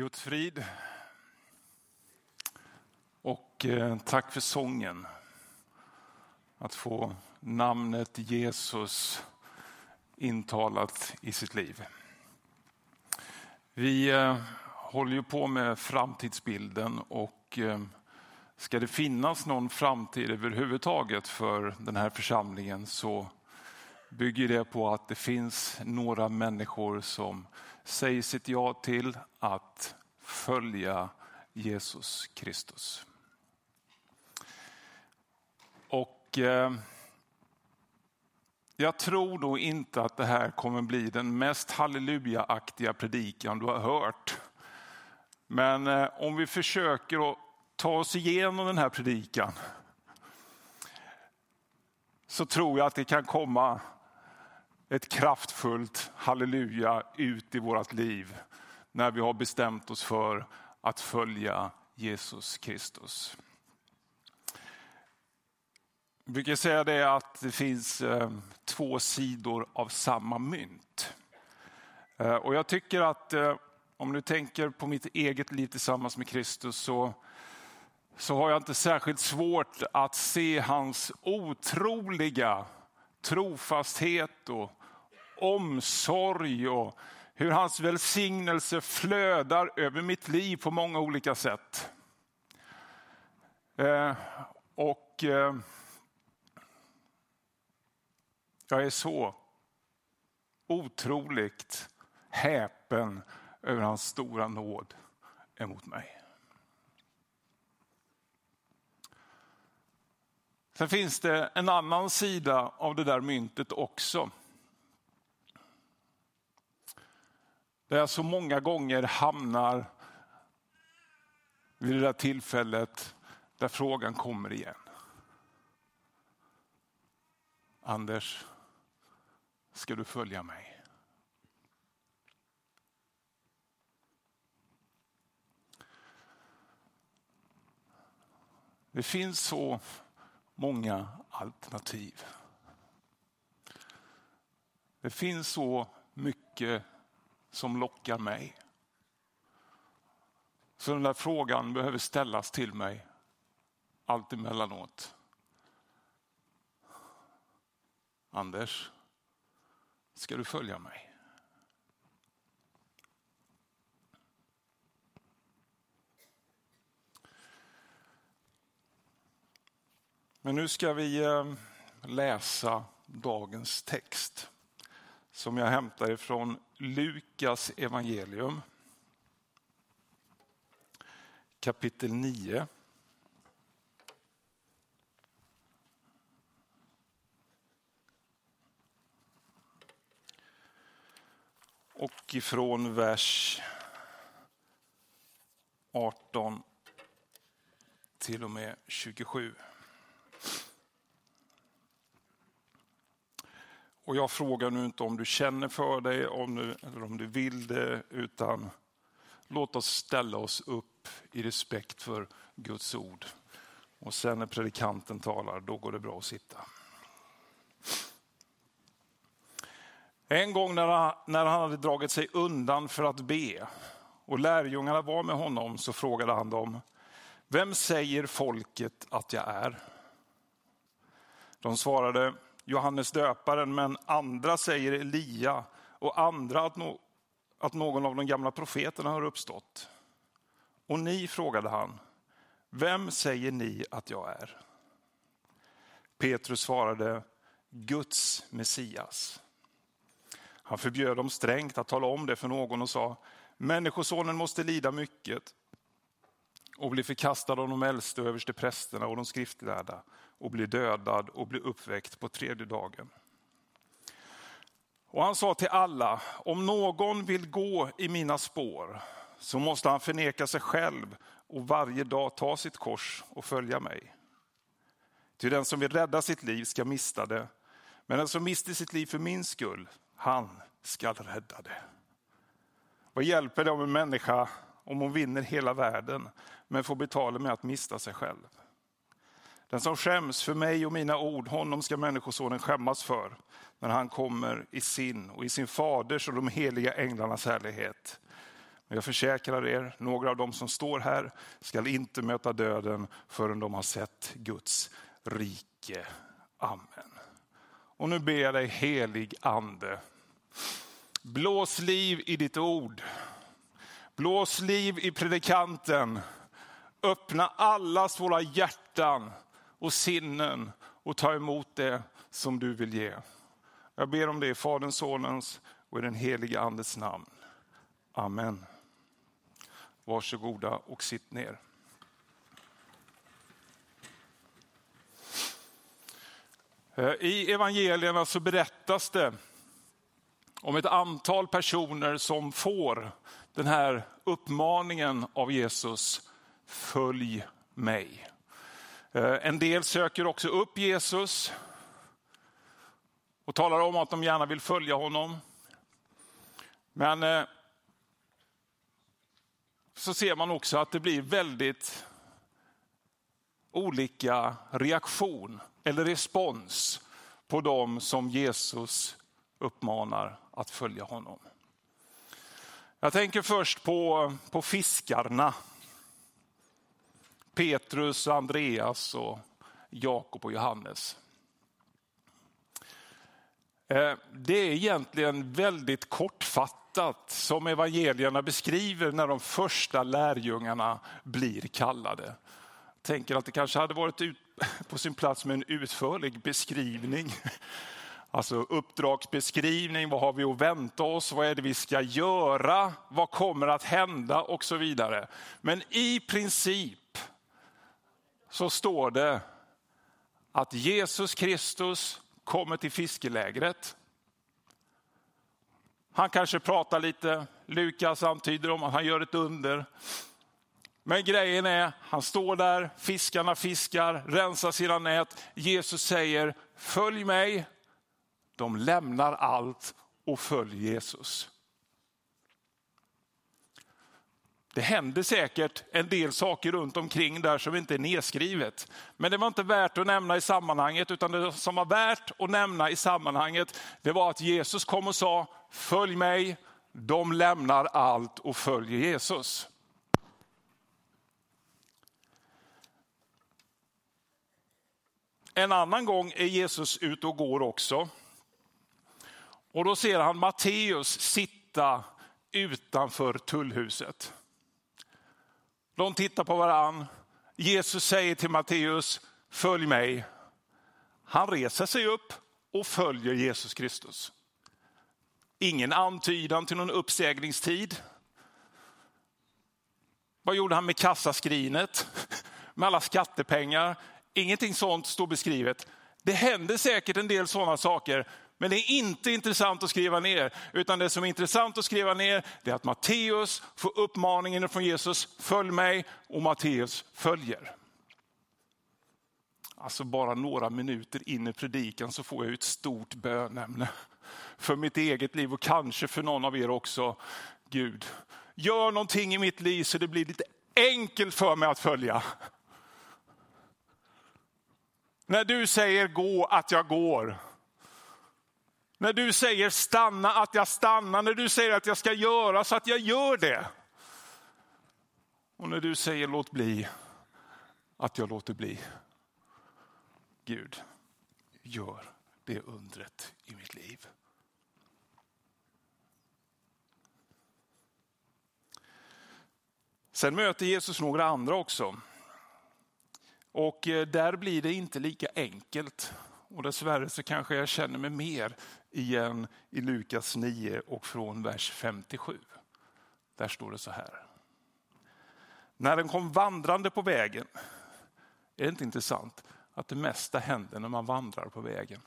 Guds frid. Och eh, tack för sången. Att få namnet Jesus intalat i sitt liv. Vi eh, håller ju på med framtidsbilden och eh, ska det finnas någon framtid överhuvudtaget för den här församlingen så bygger det på att det finns några människor som säger sitt ja till att följa Jesus Kristus. Och eh, jag tror nog inte att det här kommer bli den mest halleluja-aktiga predikan du har hört. Men eh, om vi försöker att ta oss igenom den här predikan så tror jag att det kan komma ett kraftfullt halleluja ut i vårt liv när vi har bestämt oss för att följa Jesus Kristus. Jag brukar säga det att det finns eh, två sidor av samma mynt. Eh, och jag tycker att eh, om du tänker på mitt eget liv tillsammans med Kristus så, så har jag inte särskilt svårt att se hans otroliga trofasthet och omsorg och hur hans välsignelse flödar över mitt liv på många olika sätt. Eh, och eh, jag är så otroligt häpen över hans stora nåd emot mig. Sen finns det en annan sida av det där myntet också. Där jag så många gånger hamnar vid det där tillfället där frågan kommer igen. Anders, ska du följa mig? Det finns så många alternativ. Det finns så mycket som lockar mig. Så den där frågan behöver ställas till mig allt emellanåt. Anders, ska du följa mig? Men nu ska vi eh, läsa dagens text som jag hämtar ifrån Lukas evangelium. Kapitel 9. Och ifrån vers 18 till och med 27. Och jag frågar nu inte om du känner för dig om du, eller om du vill det, utan låt oss ställa oss upp i respekt för Guds ord. Och sen när predikanten talar, då går det bra att sitta. En gång när han, när han hade dragit sig undan för att be och lärjungarna var med honom så frågade han dem, vem säger folket att jag är? De svarade, Johannes döparen, men andra säger Elia och andra att, no att någon av de gamla profeterna har uppstått. Och ni, frågade han, vem säger ni att jag är? Petrus svarade, Guds Messias. Han förbjöd dem strängt att tala om det för någon och sa, Människosonen måste lida mycket och bli förkastad av de äldste och översteprästerna och de skriftlärda och bli dödad och bli uppväckt på tredje dagen. Och han sa till alla, om någon vill gå i mina spår så måste han förneka sig själv och varje dag ta sitt kors och följa mig. Ty den som vill rädda sitt liv ska mista det, men den som mister sitt liv för min skull, han ska rädda det. Vad hjälper det om en människa om hon vinner hela världen men får betala med att mista sig själv? Den som skäms för mig och mina ord, honom ska Människosonen skämmas för när han kommer i sin och i sin faders och de heliga änglarnas härlighet. Men Jag försäkrar er, några av dem som står här skall inte möta döden förrän de har sett Guds rike. Amen. Och nu ber jag dig helig ande, blås liv i ditt ord. Blås liv i predikanten. Öppna allas våra hjärtan och sinnen och ta emot det som du vill ge. Jag ber om det i Faderns, Sonens och i den helige Andes namn. Amen. Varsågoda och sitt ner. Eh, I evangelierna så berättas det om ett antal personer som får den här uppmaningen av Jesus, följ mig. Eh, en del söker också upp Jesus och talar om att de gärna vill följa honom. Men eh, så ser man också att det blir väldigt olika reaktion eller respons på dem som Jesus uppmanar att följa honom. Jag tänker först på, på fiskarna. Petrus, Andreas, och Jakob och Johannes. Eh, det är egentligen väldigt kortfattat som evangelierna beskriver när de första lärjungarna blir kallade. Jag tänker att det kanske hade varit på sin plats med en utförlig beskrivning Alltså uppdragsbeskrivning, vad har vi att vänta oss, vad är det vi ska göra, vad kommer att hända och så vidare. Men i princip så står det att Jesus Kristus kommer till fiskelägret. Han kanske pratar lite, Lukas antyder om att han gör ett under. Men grejen är, han står där, fiskarna fiskar, rensar sina nät. Jesus säger, följ mig de lämnar allt och följer Jesus. Det händer säkert en del saker runt omkring där som inte är nedskrivet. Men det var inte värt att nämna i sammanhanget, utan det som var värt att nämna i sammanhanget, det var att Jesus kom och sa, följ mig. De lämnar allt och följer Jesus. En annan gång är Jesus ute och går också. Och då ser han Matteus sitta utanför tullhuset. De tittar på varann. Jesus säger till Matteus, följ mig. Han reser sig upp och följer Jesus Kristus. Ingen antydan till någon uppsägningstid. Vad gjorde han med kassaskrinet? Med alla skattepengar? Ingenting sånt står beskrivet. Det händer säkert en del sådana saker, men det är inte intressant att skriva ner, utan det som är intressant att skriva ner är att Matteus får uppmaningen från Jesus, följ mig, och Matteus följer. Alltså bara några minuter in i predikan så får jag ett stort bönämne för mitt eget liv och kanske för någon av er också. Gud, gör någonting i mitt liv så det blir lite enkelt för mig att följa. När du säger gå, att jag går. När du säger stanna, att jag stannar. När du säger att jag ska göra så att jag gör det. Och när du säger låt bli, att jag låter bli. Gud, gör det undret i mitt liv. Sen möter Jesus några andra också. Och eh, där blir det inte lika enkelt. Och dessvärre så kanske jag känner mig mer igen i Lukas 9 och från vers 57. Där står det så här. När den kom vandrande på vägen, är det inte intressant att det mesta händer när man vandrar på vägen?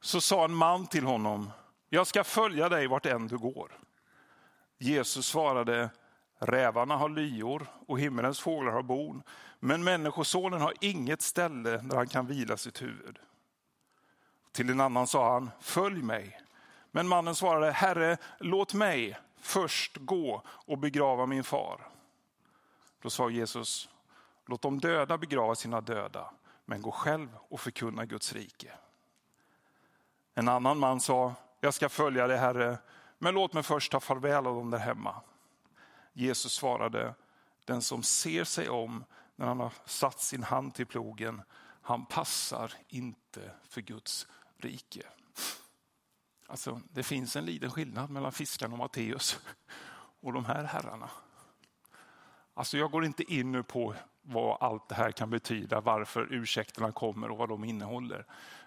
Så sa en man till honom, jag ska följa dig vart än du går. Jesus svarade, rävarna har lyor och himmelens fåglar har bon, men människosonen har inget ställe där han kan vila sitt huvud. Till en annan sa han, följ mig. Men mannen svarade, Herre, låt mig först gå och begrava min far. Då sa Jesus, låt de döda begrava sina döda, men gå själv och förkunna Guds rike. En annan man sa, jag ska följa dig Herre, Men låt mig först ta farväl av dem där hemma. Jesus svarade, den som ser sig om när han har satt sin hand till plogen, han passar inte för Guds rike. Alltså, det finns en liten skillnad mellan fiskarna och Matteus och de här herrarna. Alltså jag går inte in nu på vad allt det här kan betyda, varför ursäkterna kommer och vad de innehåller.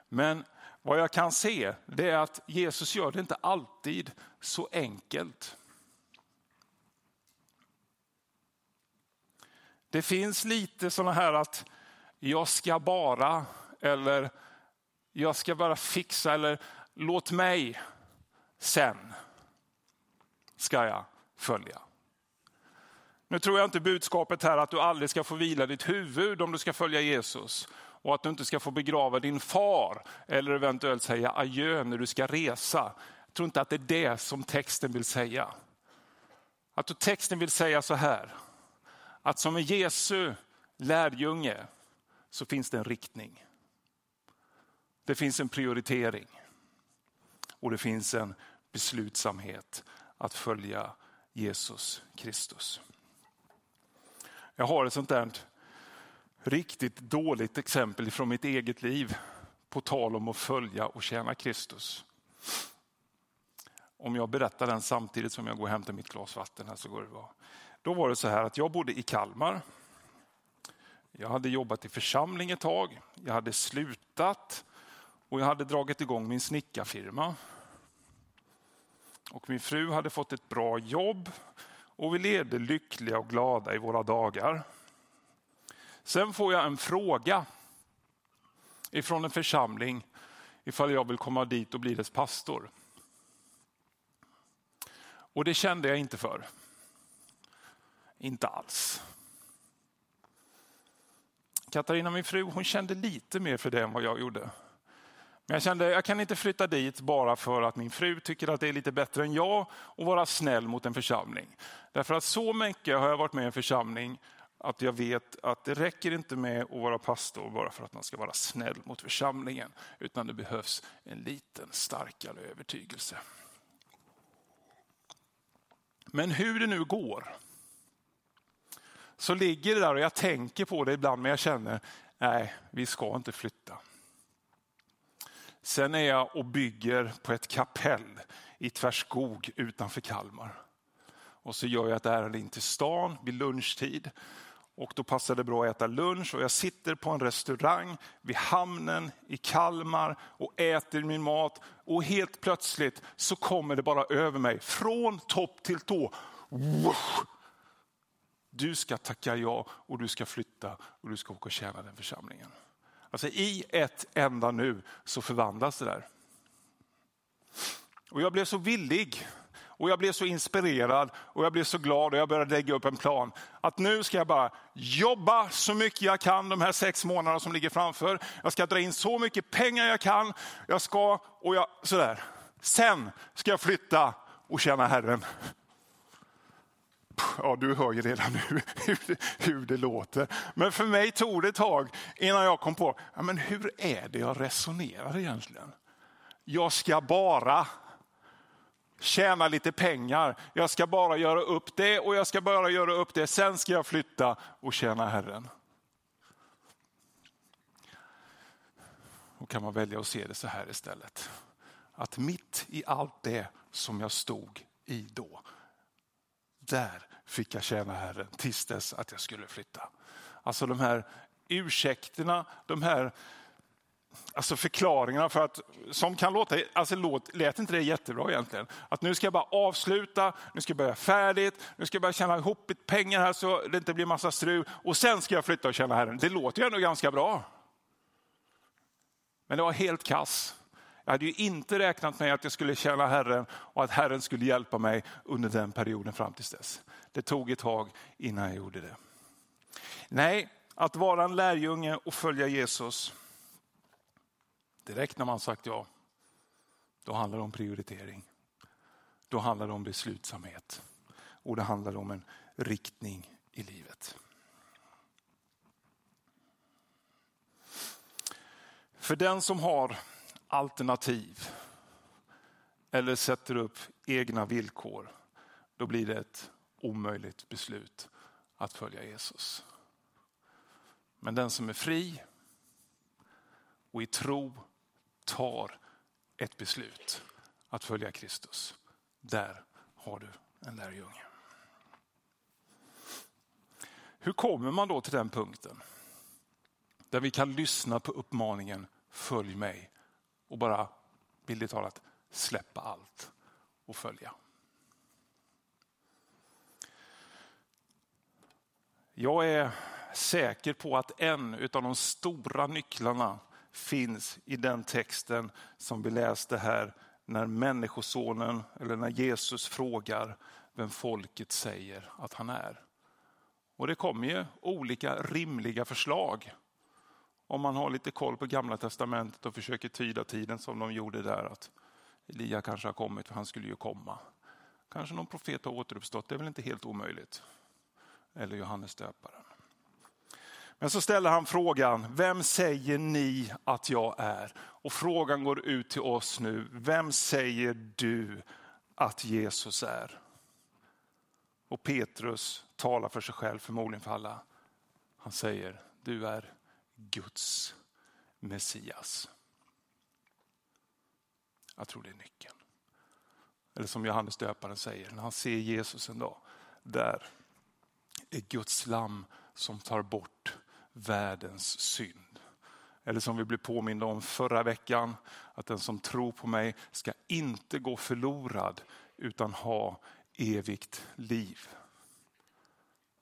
Men vad jag kan se det är att Jesus gör det inte alltid så enkelt. Det finns lite sådana här att jag ska bara eller jag ska bara fixa eller låt mig sen ska jag följa. Nu tror jag inte budskapet här att du aldrig ska få vila ditt huvud om du ska följa Jesus och att du inte ska få begrava din far eller eventuellt säga adjö när du ska resa. Jag tror inte att det är det som texten vill säga. Att texten vill säga så här, att som en Jesu lärjunge så finns det en riktning. Det finns en prioritering och det finns en beslutsamhet att följa Jesus Kristus. Jag har ett sånt där riktigt dåligt exempel från mitt eget liv på tal om att följa och tjäna Kristus. Om jag berättar den samtidigt som jag går och hämtar mitt glas vatten här så går det bra. Då var det så här att jag bodde i Kalmar. Jag hade jobbat i församling ett tag. Jag hade slutat och jag hade dragit igång min snickarfirma. Och min fru hade fått ett bra jobb och vi levde lyckliga och glada i våra dagar. Sen får jag en fråga ifrån en församling ifall jag vill komma dit och bli dess pastor. Och det kände jag inte för. Inte alls. Katarina, min fru, hon kände lite mer för det än vad jag gjorde. Men jag kände jag kan inte flytta dit bara för att min fru tycker att det är lite bättre än jag och vara snäll mot en församling. Därför att så mycket har jag varit med i en församling att jag vet att det räcker inte med att vara pastor bara för att man ska vara snäll mot församlingen, utan det behövs en liten starkare övertygelse. Men hur det nu går, så ligger det där och jag tänker på det ibland, men jag känner, nej, vi ska inte flytta. Sen är jag och bygger på ett kapell i Tvärskog utanför Kalmar. Och så gör jag ett ärende in till stan vid lunchtid. Och då passar det bra att äta lunch och jag sitter på en restaurang vid hamnen i Kalmar och äter min mat. Och helt plötsligt så kommer det bara över mig från topp till tå. Du ska tacka ja och du ska flytta och du ska åka och tjäna den församlingen. Alltså i ett enda nu så förvandlas det där. Och jag blev så villig och jag blev så inspirerad och jag blev så glad och jag började lägga upp en plan. Att nu ska jag bara jobba så mycket jag kan de här sex månaderna som ligger framför. Jag ska dra in så mycket pengar jag kan. Jag ska, och jag, sådär. Sen ska jag flytta och tjäna Herren. Ja, du hör ju redan nu hur, hur det låter. Men för mig tog det ett tag innan jag kom på, ja, men hur är det jag resonerar egentligen? Jag ska bara tjäna lite pengar. Jag ska bara göra upp det och jag ska bara göra upp det. Sen ska jag flytta och tjäna Herren. Då kan man välja att se det så här istället. Att mitt i allt det som jag stod i då, där fick jag tjäna Herren tills dess att jag skulle flytta. Alltså de här ursäkterna, de här alltså förklaringarna för att, som kan låta, alltså låt, lät inte det jättebra egentligen? Att nu ska jag bara avsluta, nu ska jag börja färdigt, nu ska jag bara tjäna ihop lite pengar här så det inte blir massa strul och sen ska jag flytta och tjäna Herren. Det låter ju ändå ganska bra. Men det var helt kass. Jag hade ju inte räknat med att jag skulle tjäna Herren och att Herren skulle hjälpa mig under den perioden fram till dess. Det tog ett tag innan jag gjorde det. Nej, att vara en lärjunge och följa Jesus, direkt när man sagt ja, då handlar det om prioritering. Då handlar det om beslutsamhet och det handlar om en riktning i livet. För den som har alternativ, eller sätter upp egna villkor, då blir det ett omöjligt beslut att följa Jesus. Men den som är fri och i tro tar ett beslut att följa Kristus, där har du en lärjunge. Hur kommer man då till den punkten där vi kan lyssna på uppmaningen följ mig och bara bildligt talat släppa allt och följa. Jag är säker på att en av de stora nycklarna finns i den texten som vi läste här när människosonen eller när Jesus frågar vem folket säger att han är. Och det kommer ju olika rimliga förslag. Om man har lite koll på gamla testamentet och försöker tyda tiden som de gjorde där. Att Elia kanske har kommit för han skulle ju komma. Kanske någon profet har återuppstått, det är väl inte helt omöjligt. Eller Johannes döparen. Men så ställer han frågan, vem säger ni att jag är? Och frågan går ut till oss nu, vem säger du att Jesus är? Och Petrus talar för sig själv, förmodligen för alla. Han säger, du är Guds Messias. Jag tror det är nyckeln. Eller som Johannes döparen säger, när han ser Jesus en dag, där är Guds lamm som tar bort världens synd. Eller som vi blev påminda om förra veckan, att den som tror på mig ska inte gå förlorad utan ha evigt liv.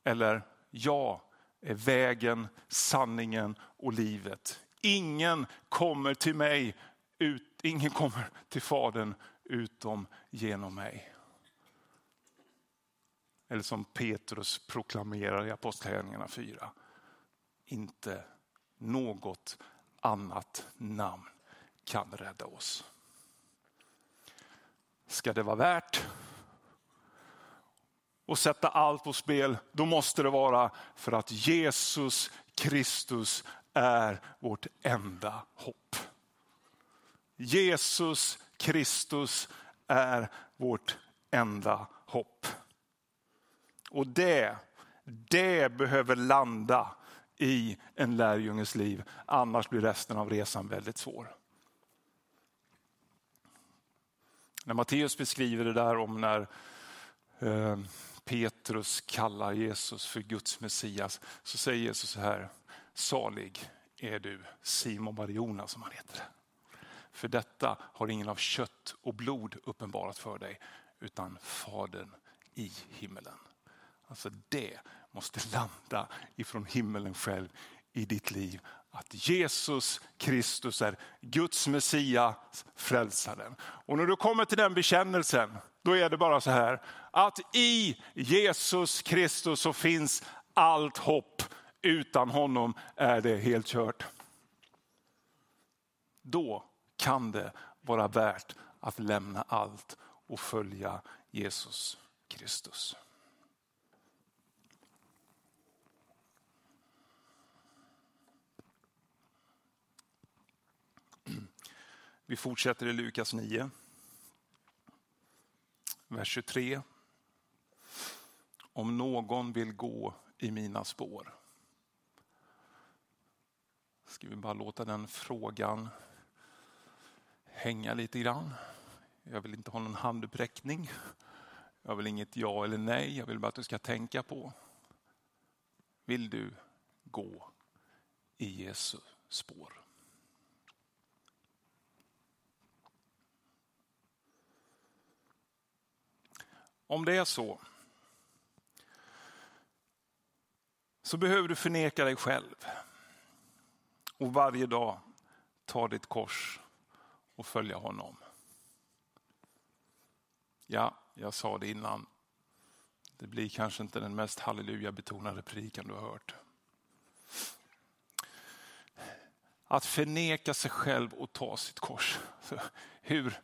Eller jag är vägen, sanningen och livet. Ingen kommer till mig, ut, ingen kommer till Fadern utom genom mig. Eller som Petrus proklamerar i Apostlagärningarna 4. Inte något annat namn kan rädda oss. Ska det vara värt och sätta allt på spel, då måste det vara för att Jesus Kristus är vårt enda hopp. Jesus Kristus är vårt enda hopp. Och det, det behöver landa i en lärjunges liv. Annars blir resten av resan väldigt svår. När Matteus beskriver det där om när eh, Petrus kallar Jesus för Guds Messias så säger Jesus så här, salig är du Simon Barjona som han heter. För detta har ingen av kött och blod uppenbarat för dig utan Fadern i himmelen. Alltså det måste landa ifrån himmelen själv i ditt liv. Att Jesus Kristus är Guds Messias, frälsaren. Och när du kommer till den bekännelsen, då är det bara så här att i Jesus Kristus så finns allt hopp. Utan honom är det helt kört. Då kan det vara värt att lämna allt och följa Jesus Kristus. Vi fortsätter i Lukas 9. Vers 23. Om någon vill gå i mina spår. Ska vi bara låta den frågan hänga lite grann. Jag vill inte ha någon handuppräckning. Jag vill inget ja eller nej. Jag vill bara att du ska tänka på. Vill du gå i Jesu spår? Om det är så, så behöver du förneka dig själv och varje dag ta ditt kors och följa honom. Ja, jag sa det innan. Det blir kanske inte den mest halleluja-betonade predikan du har hört. Att förneka sig själv och ta sitt kors. Hur,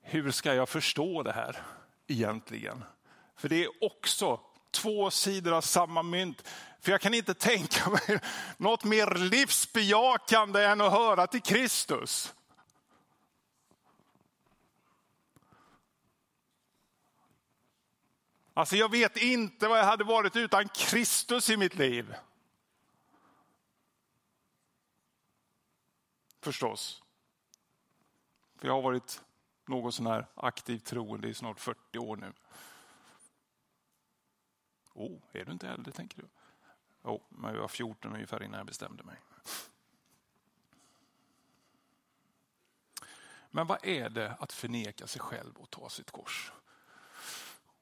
hur ska jag förstå det här? egentligen. För det är också två sidor av samma mynt. För jag kan inte tänka mig något mer livsbejakande än att höra till Kristus. Alltså jag vet inte vad jag hade varit utan Kristus i mitt liv. Förstås. För jag har varit något sån här aktiv troende i snart 40 år nu. Oh, är du inte äldre tänker du? Jo, oh, men jag var 14 ungefär innan jag bestämde mig. Men vad är det att förneka sig själv och ta sitt kors?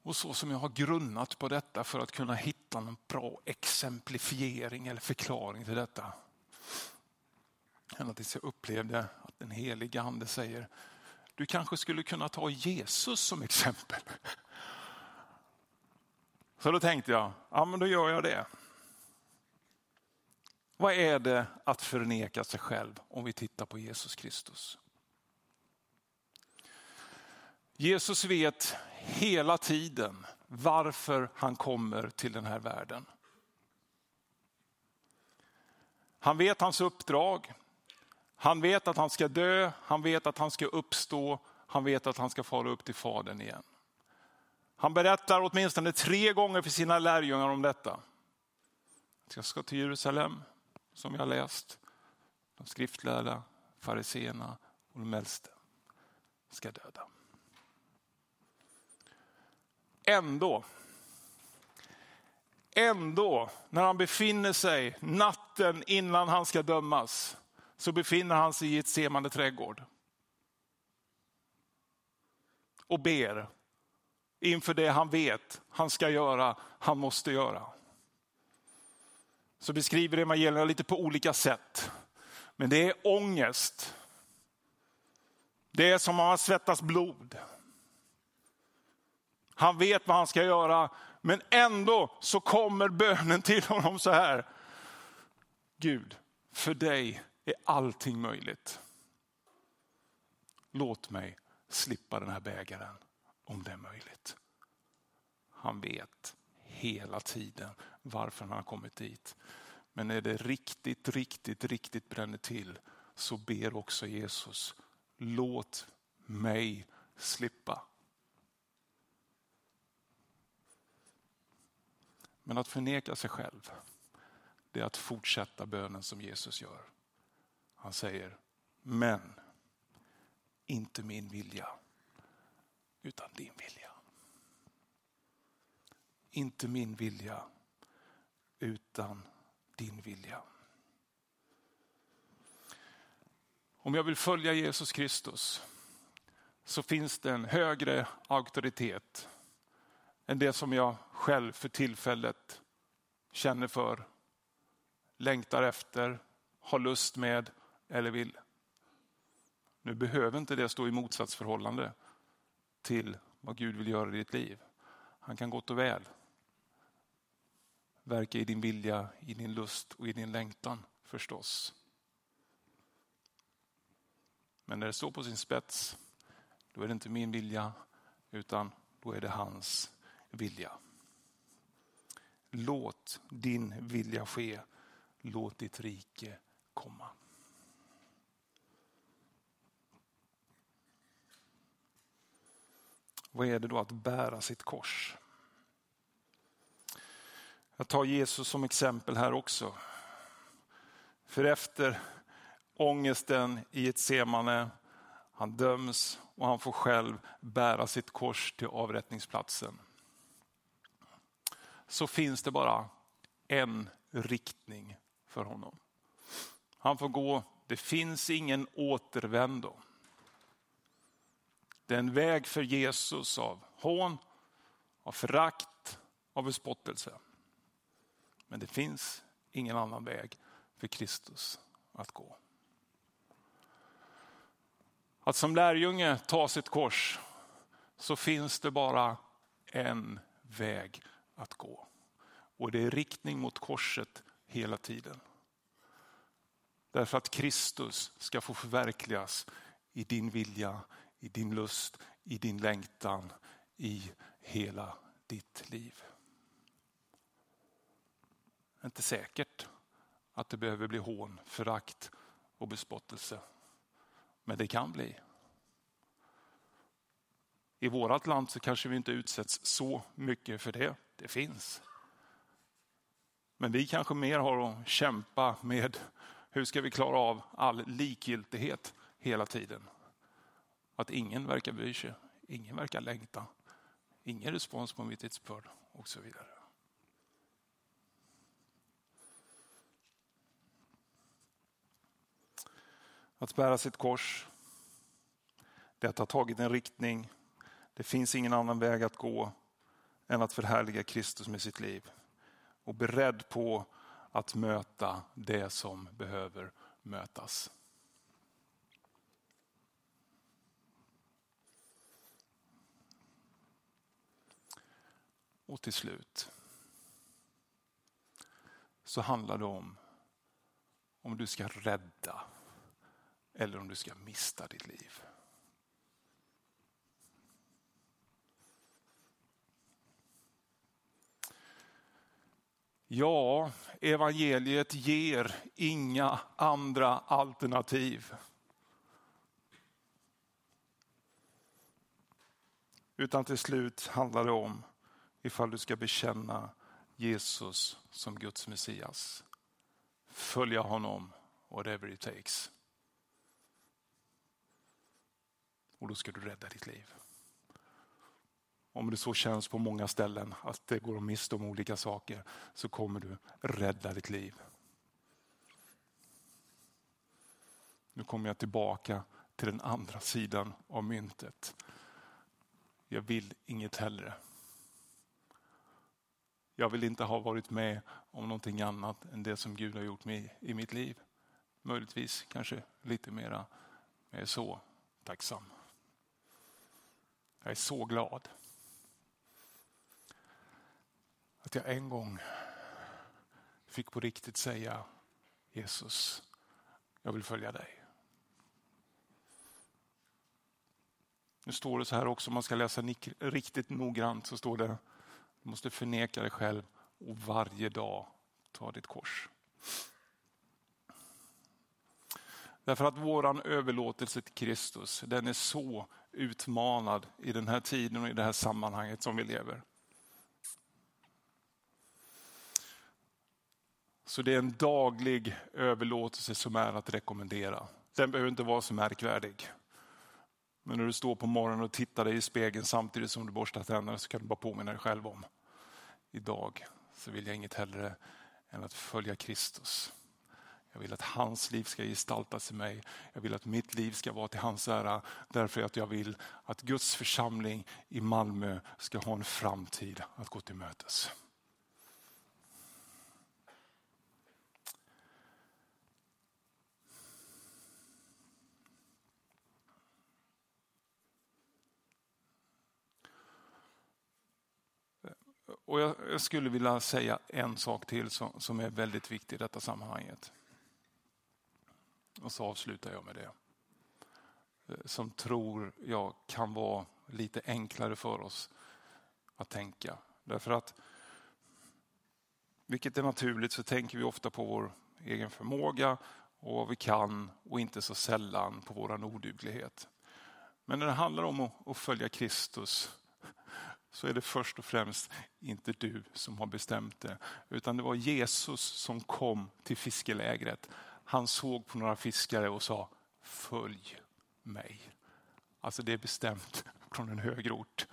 Och så som jag har grunnat på detta för att kunna hitta någon bra exemplifiering eller förklaring till detta. Ända tills jag upplevde att den helige ande säger, du kanske skulle kunna ta Jesus som exempel. Så då tänkte jag, ja men då gör jag det. Vad är det att förneka sig själv om vi tittar på Jesus Kristus? Jesus vet hela tiden varför han kommer till den här världen. Han vet hans uppdrag. Han vet att han ska dö, han vet att han ska uppstå, han vet att han ska fara upp till Fadern igen. Han berättar åtminstone tre gånger för sina lärjungar om detta. Jag ska till Jerusalem, som jag läst. De skriftlärda, fariseerna och de äldste ska döda. Ändå, ändå när han befinner sig natten innan han ska dömas så befinner han sig i ett semande trädgård. Och ber inför det han vet han ska göra, han måste göra. Så beskriver evangelierna lite på olika sätt. Men det är ångest. Det är som om han svettas blod. Han vet vad han ska göra, men ändå så kommer bönen till honom så här. Gud, för dig är allting möjligt. Låt mig slippa den här bägaren om det är möjligt. Han vet hela tiden varför han har kommit dit. Men när det riktigt, riktigt, riktigt bränner till så ber också Jesus, låt mig slippa. Men att förneka sig själv, det är att fortsätta bönen som Jesus gör. Han säger, men inte min vilja, utan din vilja. Inte min vilja, utan din vilja. Om jag vill följa Jesus Kristus så finns det en högre auktoritet än det som jag själv för tillfället känner för, längtar efter, har lust med eller vill. Nu behöver inte det stå i motsatsförhållande till vad Gud vill göra i ditt liv. Han kan gott och väl verka i din vilja, i din lust och i din längtan förstås. Men när det står på sin spets, då är det inte min vilja utan då är det hans vilja. Låt din vilja ske. Låt ditt rike komma. Vad är det då att bära sitt kors? Jag tar Jesus som exempel här också. För efter ångesten i ett semane, han döms och han får själv bära sitt kors till avrättningsplatsen. Så finns det bara en riktning för honom. Han får gå, det finns ingen återvändo. Det är en väg för Jesus av hån, av förakt, av bespottelse. Men det finns ingen annan väg för Kristus att gå. Att som lärjunge ta sitt kors så finns det bara en väg att gå. Och det är riktning mot korset hela tiden. Därför att Kristus ska få förverkligas i din vilja, i din lust, i din längtan, i hela ditt liv. Det är inte säkert att det behöver bli hån, förakt och bespottelse. Men det kan bli. I vårt land så kanske vi inte utsätts så mycket för det. Det finns. Men vi kanske mer har att kämpa med hur ska vi klara av all likgiltighet hela tiden. Att ingen verkar bry sig, ingen verkar längta, ingen respons på mitt vittnesbörd och så vidare. Att bära sitt kors, det att ha tagit en riktning. Det finns ingen annan väg att gå än att förhärliga Kristus med sitt liv. Och beredd på att möta det som behöver mötas. Och till slut så handlar det om om du ska rädda eller om du ska mista ditt liv. Ja, evangeliet ger inga andra alternativ. Utan till slut handlar det om ifall du ska bekänna Jesus som Guds Messias. Följa honom, whatever it takes. Och då ska du rädda ditt liv. Om det så känns på många ställen att det går att mista om olika saker så kommer du rädda ditt liv. Nu kommer jag tillbaka till den andra sidan av myntet. Jag vill inget hellre. Jag vill inte ha varit med om någonting annat än det som Gud har gjort mig i mitt liv. Möjligtvis kanske lite mera, men jag är så tacksam. Jag är så glad att jag en gång fick på riktigt säga Jesus, jag vill följa dig. Nu står det så här också, om man ska läsa riktigt noggrant så står det, du måste förneka dig själv och varje dag ta ditt kors. Därför att våran överlåtelse till Kristus, den är så utmanad i den här tiden och i det här sammanhanget som vi lever. Så det är en daglig överlåtelse som är att rekommendera. Den behöver inte vara så märkvärdig. Men när du står på morgonen och tittar dig i spegeln samtidigt som du borstar tänderna så kan du bara påminna dig själv om. Idag så vill jag inget hellre än att följa Kristus. Jag vill att hans liv ska gestaltas i mig. Jag vill att mitt liv ska vara till hans ära. Därför att jag vill att Guds församling i Malmö ska ha en framtid att gå till mötes. Och jag, skulle vilja säga en sak till som, som är väldigt viktig i detta sammanhanget. Och så avslutar jag med det. Eh, som tror jag kan vara lite enklare för oss att tänka. Därför att, vilket är naturligt, så tänker vi ofta på vår egen förmåga och vad vi kan och inte så sällan på vår oduglighet. Men när det handlar om att följa Kristus så är det först och främst inte du som har bestämt det. Utan det var Jesus som kom till fiskelägret. Han såg på några fiskare och sa följ mig. Alltså det är bestämt från en högre ort.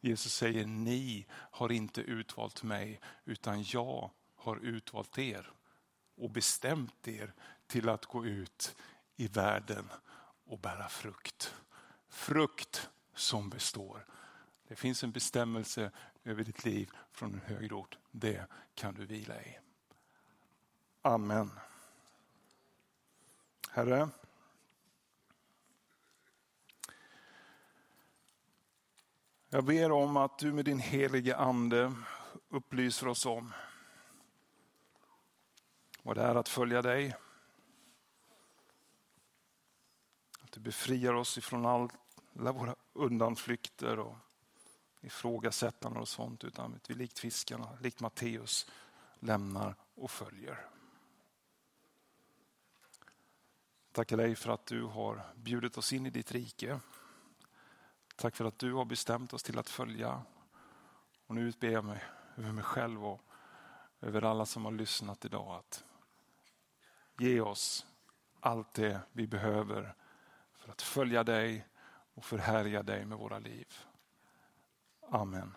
Jesus säger ni har inte utvalt mig utan jag har utvalt er och bestämt er till att gå ut i världen och bära frukt. Frukt som består. Det finns en bestämmelse över ditt liv från en högre ort. Det kan du vila i. Amen. Herre. Jag ber om att du med din helige ande upplyser oss om vad det är att följa dig. Att du befriar oss ifrån alla våra undanflykter och ifrågasättande och sånt utan att vi likt fiskarna, likt Matteus lämnar och följer. Tackar dig för att du har bjudit oss in i ditt rike. Tack för att du har bestämt oss till att följa. Och nu utber jag mig över mig själv och över alla som har lyssnat idag att ge oss allt det vi behöver för att följa dig och förhärja dig med våra liv. Amen.